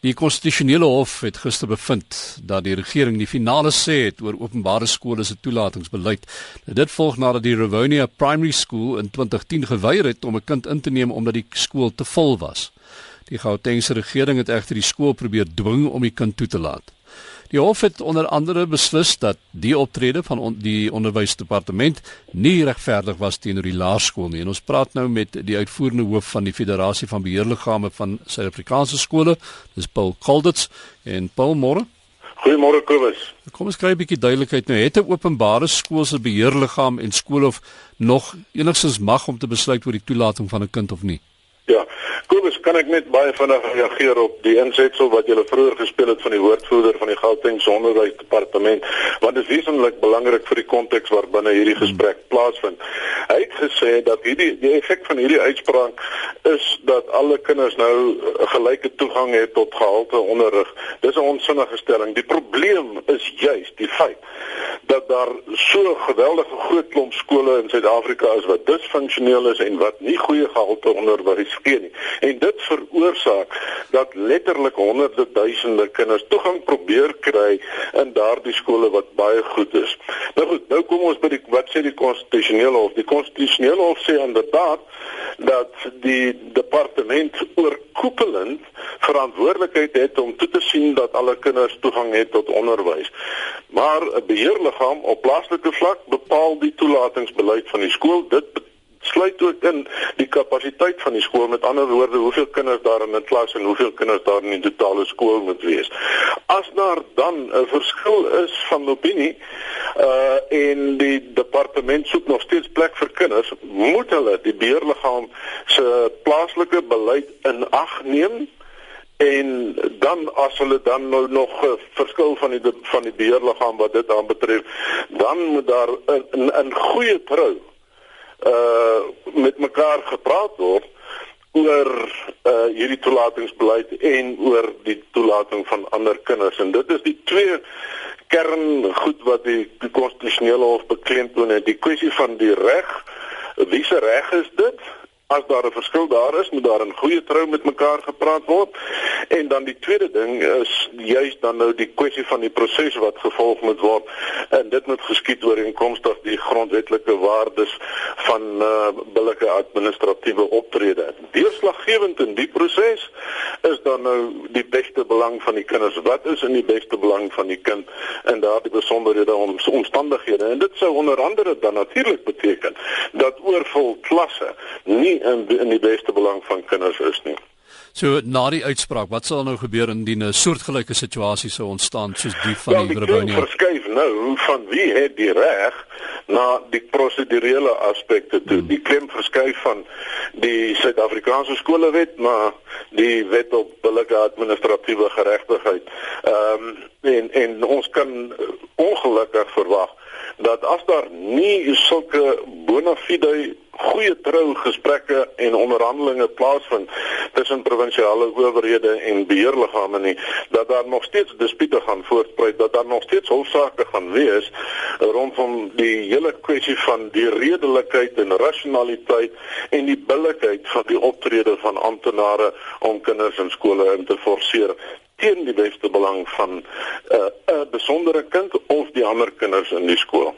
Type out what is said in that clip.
Die konstitusionele hof het gister bevind dat die regering die finale sê het oor openbare skole se toelatingsbeleid. Dit volg nadat die Rivonia Primary School in 2010 geweier het om 'n kind in te neem omdat die skool te vol was. Die Gautengse regering het egter die skool probeer dwing om die kind toe te laat. Die hof het onder andere beslis dat die optrede van on die onderwysdepartement nie regverdig was teenoor die laerskool nie. En ons praat nou met die uitvoerende hoof van die Federasie van Beheerliggame van Suid-Afrikaanse skole, dis Paul Kalditz en Paul Moore. Goeiemôre Kobus. Kom ons kry 'n bietjie duidelikheid nou. Het 'n openbare skool se beheerliggaam en skool of nog enigstens mag om te besluit oor die toelating van 'n kind of nie? Ja, Kobus, kan ek net baie vinnig reageer op die insetsel wat jy vroeër gespeel het van die woordvoerder van die Gauteng Onderwysdepartement, want dit is wesentlik belangrik vir die konteks waarbinne hierdie gesprek plaasvind. Hy het gesê dat hierdie die effek van hierdie uitspraak is dat alle kinders nou gelyke toegang het tot gehalte onderrig. Dis 'n onsinnige stelling. Die probleem is juis die feit dat daar so geweldige groot klomp skole in Suid-Afrika is wat disfunksioneel is en wat nie goeie gehalte onderwys gee nie. En dit veroorsaak dat letterlik honderde duisende kinders toegang probeer kry in daardie skole wat baie goed is. Nou goed, nou kom ons by die wat sê die konstitusionele hof? Die konstitusionele hof sê inderdaad dat die departement oorkoepelend verantwoordelikheid het om toe te sien dat alle kinders toegang het tot onderwys. Maar 'n beheerliggaam op plaaslike vlak bepaal die toelatingsbeleid van die skool. Dit sluit ook in die kapasiteit van die skool met ander woorde hoeveel kinders daar in 'n klas en hoeveel kinders daar in die totale skool moet wees. As daar dan 'n verskil is van opinie uh en die departement soek nog steeds plek vir kinders, moet hulle die beheerliggaam se plaaslike beleid in ag neem en dan as hulle dan nou nog verskil van die van die beheerliggaam wat dit aanbetref, dan moet daar 'n 'n goeie trou uh met mekaar gepraat word oor uh hierdie toelatingsbeleid en oor die toelating van ander kinders. En dit is die twee kern goed wat die, die konstitusionele hof beklemtoon. Het die kwessie van die reg wie se reg is dit as daar 'n verskil daar is, moet daar in goeie trou met mekaar gepraat word. En dan die tweede ding is juist dan nou die kwessie van die proses wat gevolg moet word. En dit moet geskied ooreenkomstig die grondwetlike waardes van uh, billike administratiewe optrede. Deurslaggewend in die proses is dan nou die beste belang van die kinders. Wat is in die beste belang van die kind en daardie besonderhede om omstandighede. En dit sou onder andere dan natuurlik beteken dat oorvol klasse nie in in die beste belang van kinders is nie. So na die uitspraak, wat sal nou gebeur indien 'n soortgelyke situasie sou ontstaan soos die van well, die Rebounia? Ek verskuif nou van wie het die reg na die prosedurele aspekte toe. Hmm. Die klem verskuif van die Suid-Afrikaanse skolewet na die wet op billike administratiewe geregtigheid. Ehm um, en en ons kan ongelukkig verwag dat as daar nie sulke bona fide goeie trou gesprekke en onderhandelinge plaasvind tussen provinsiale owerhede en beheerliggame nie dat daar nog steeds dispute gaan voortspruit dat daar nog steeds hofsaake gaan wees rondom die hele kwessie van die redelikheid en rasionaliteit en die billikheid van die optrede van amptenare om kinders in skole in te forceer teen die beste belang van 'n uh, besondere kind of die ander kinders in die skool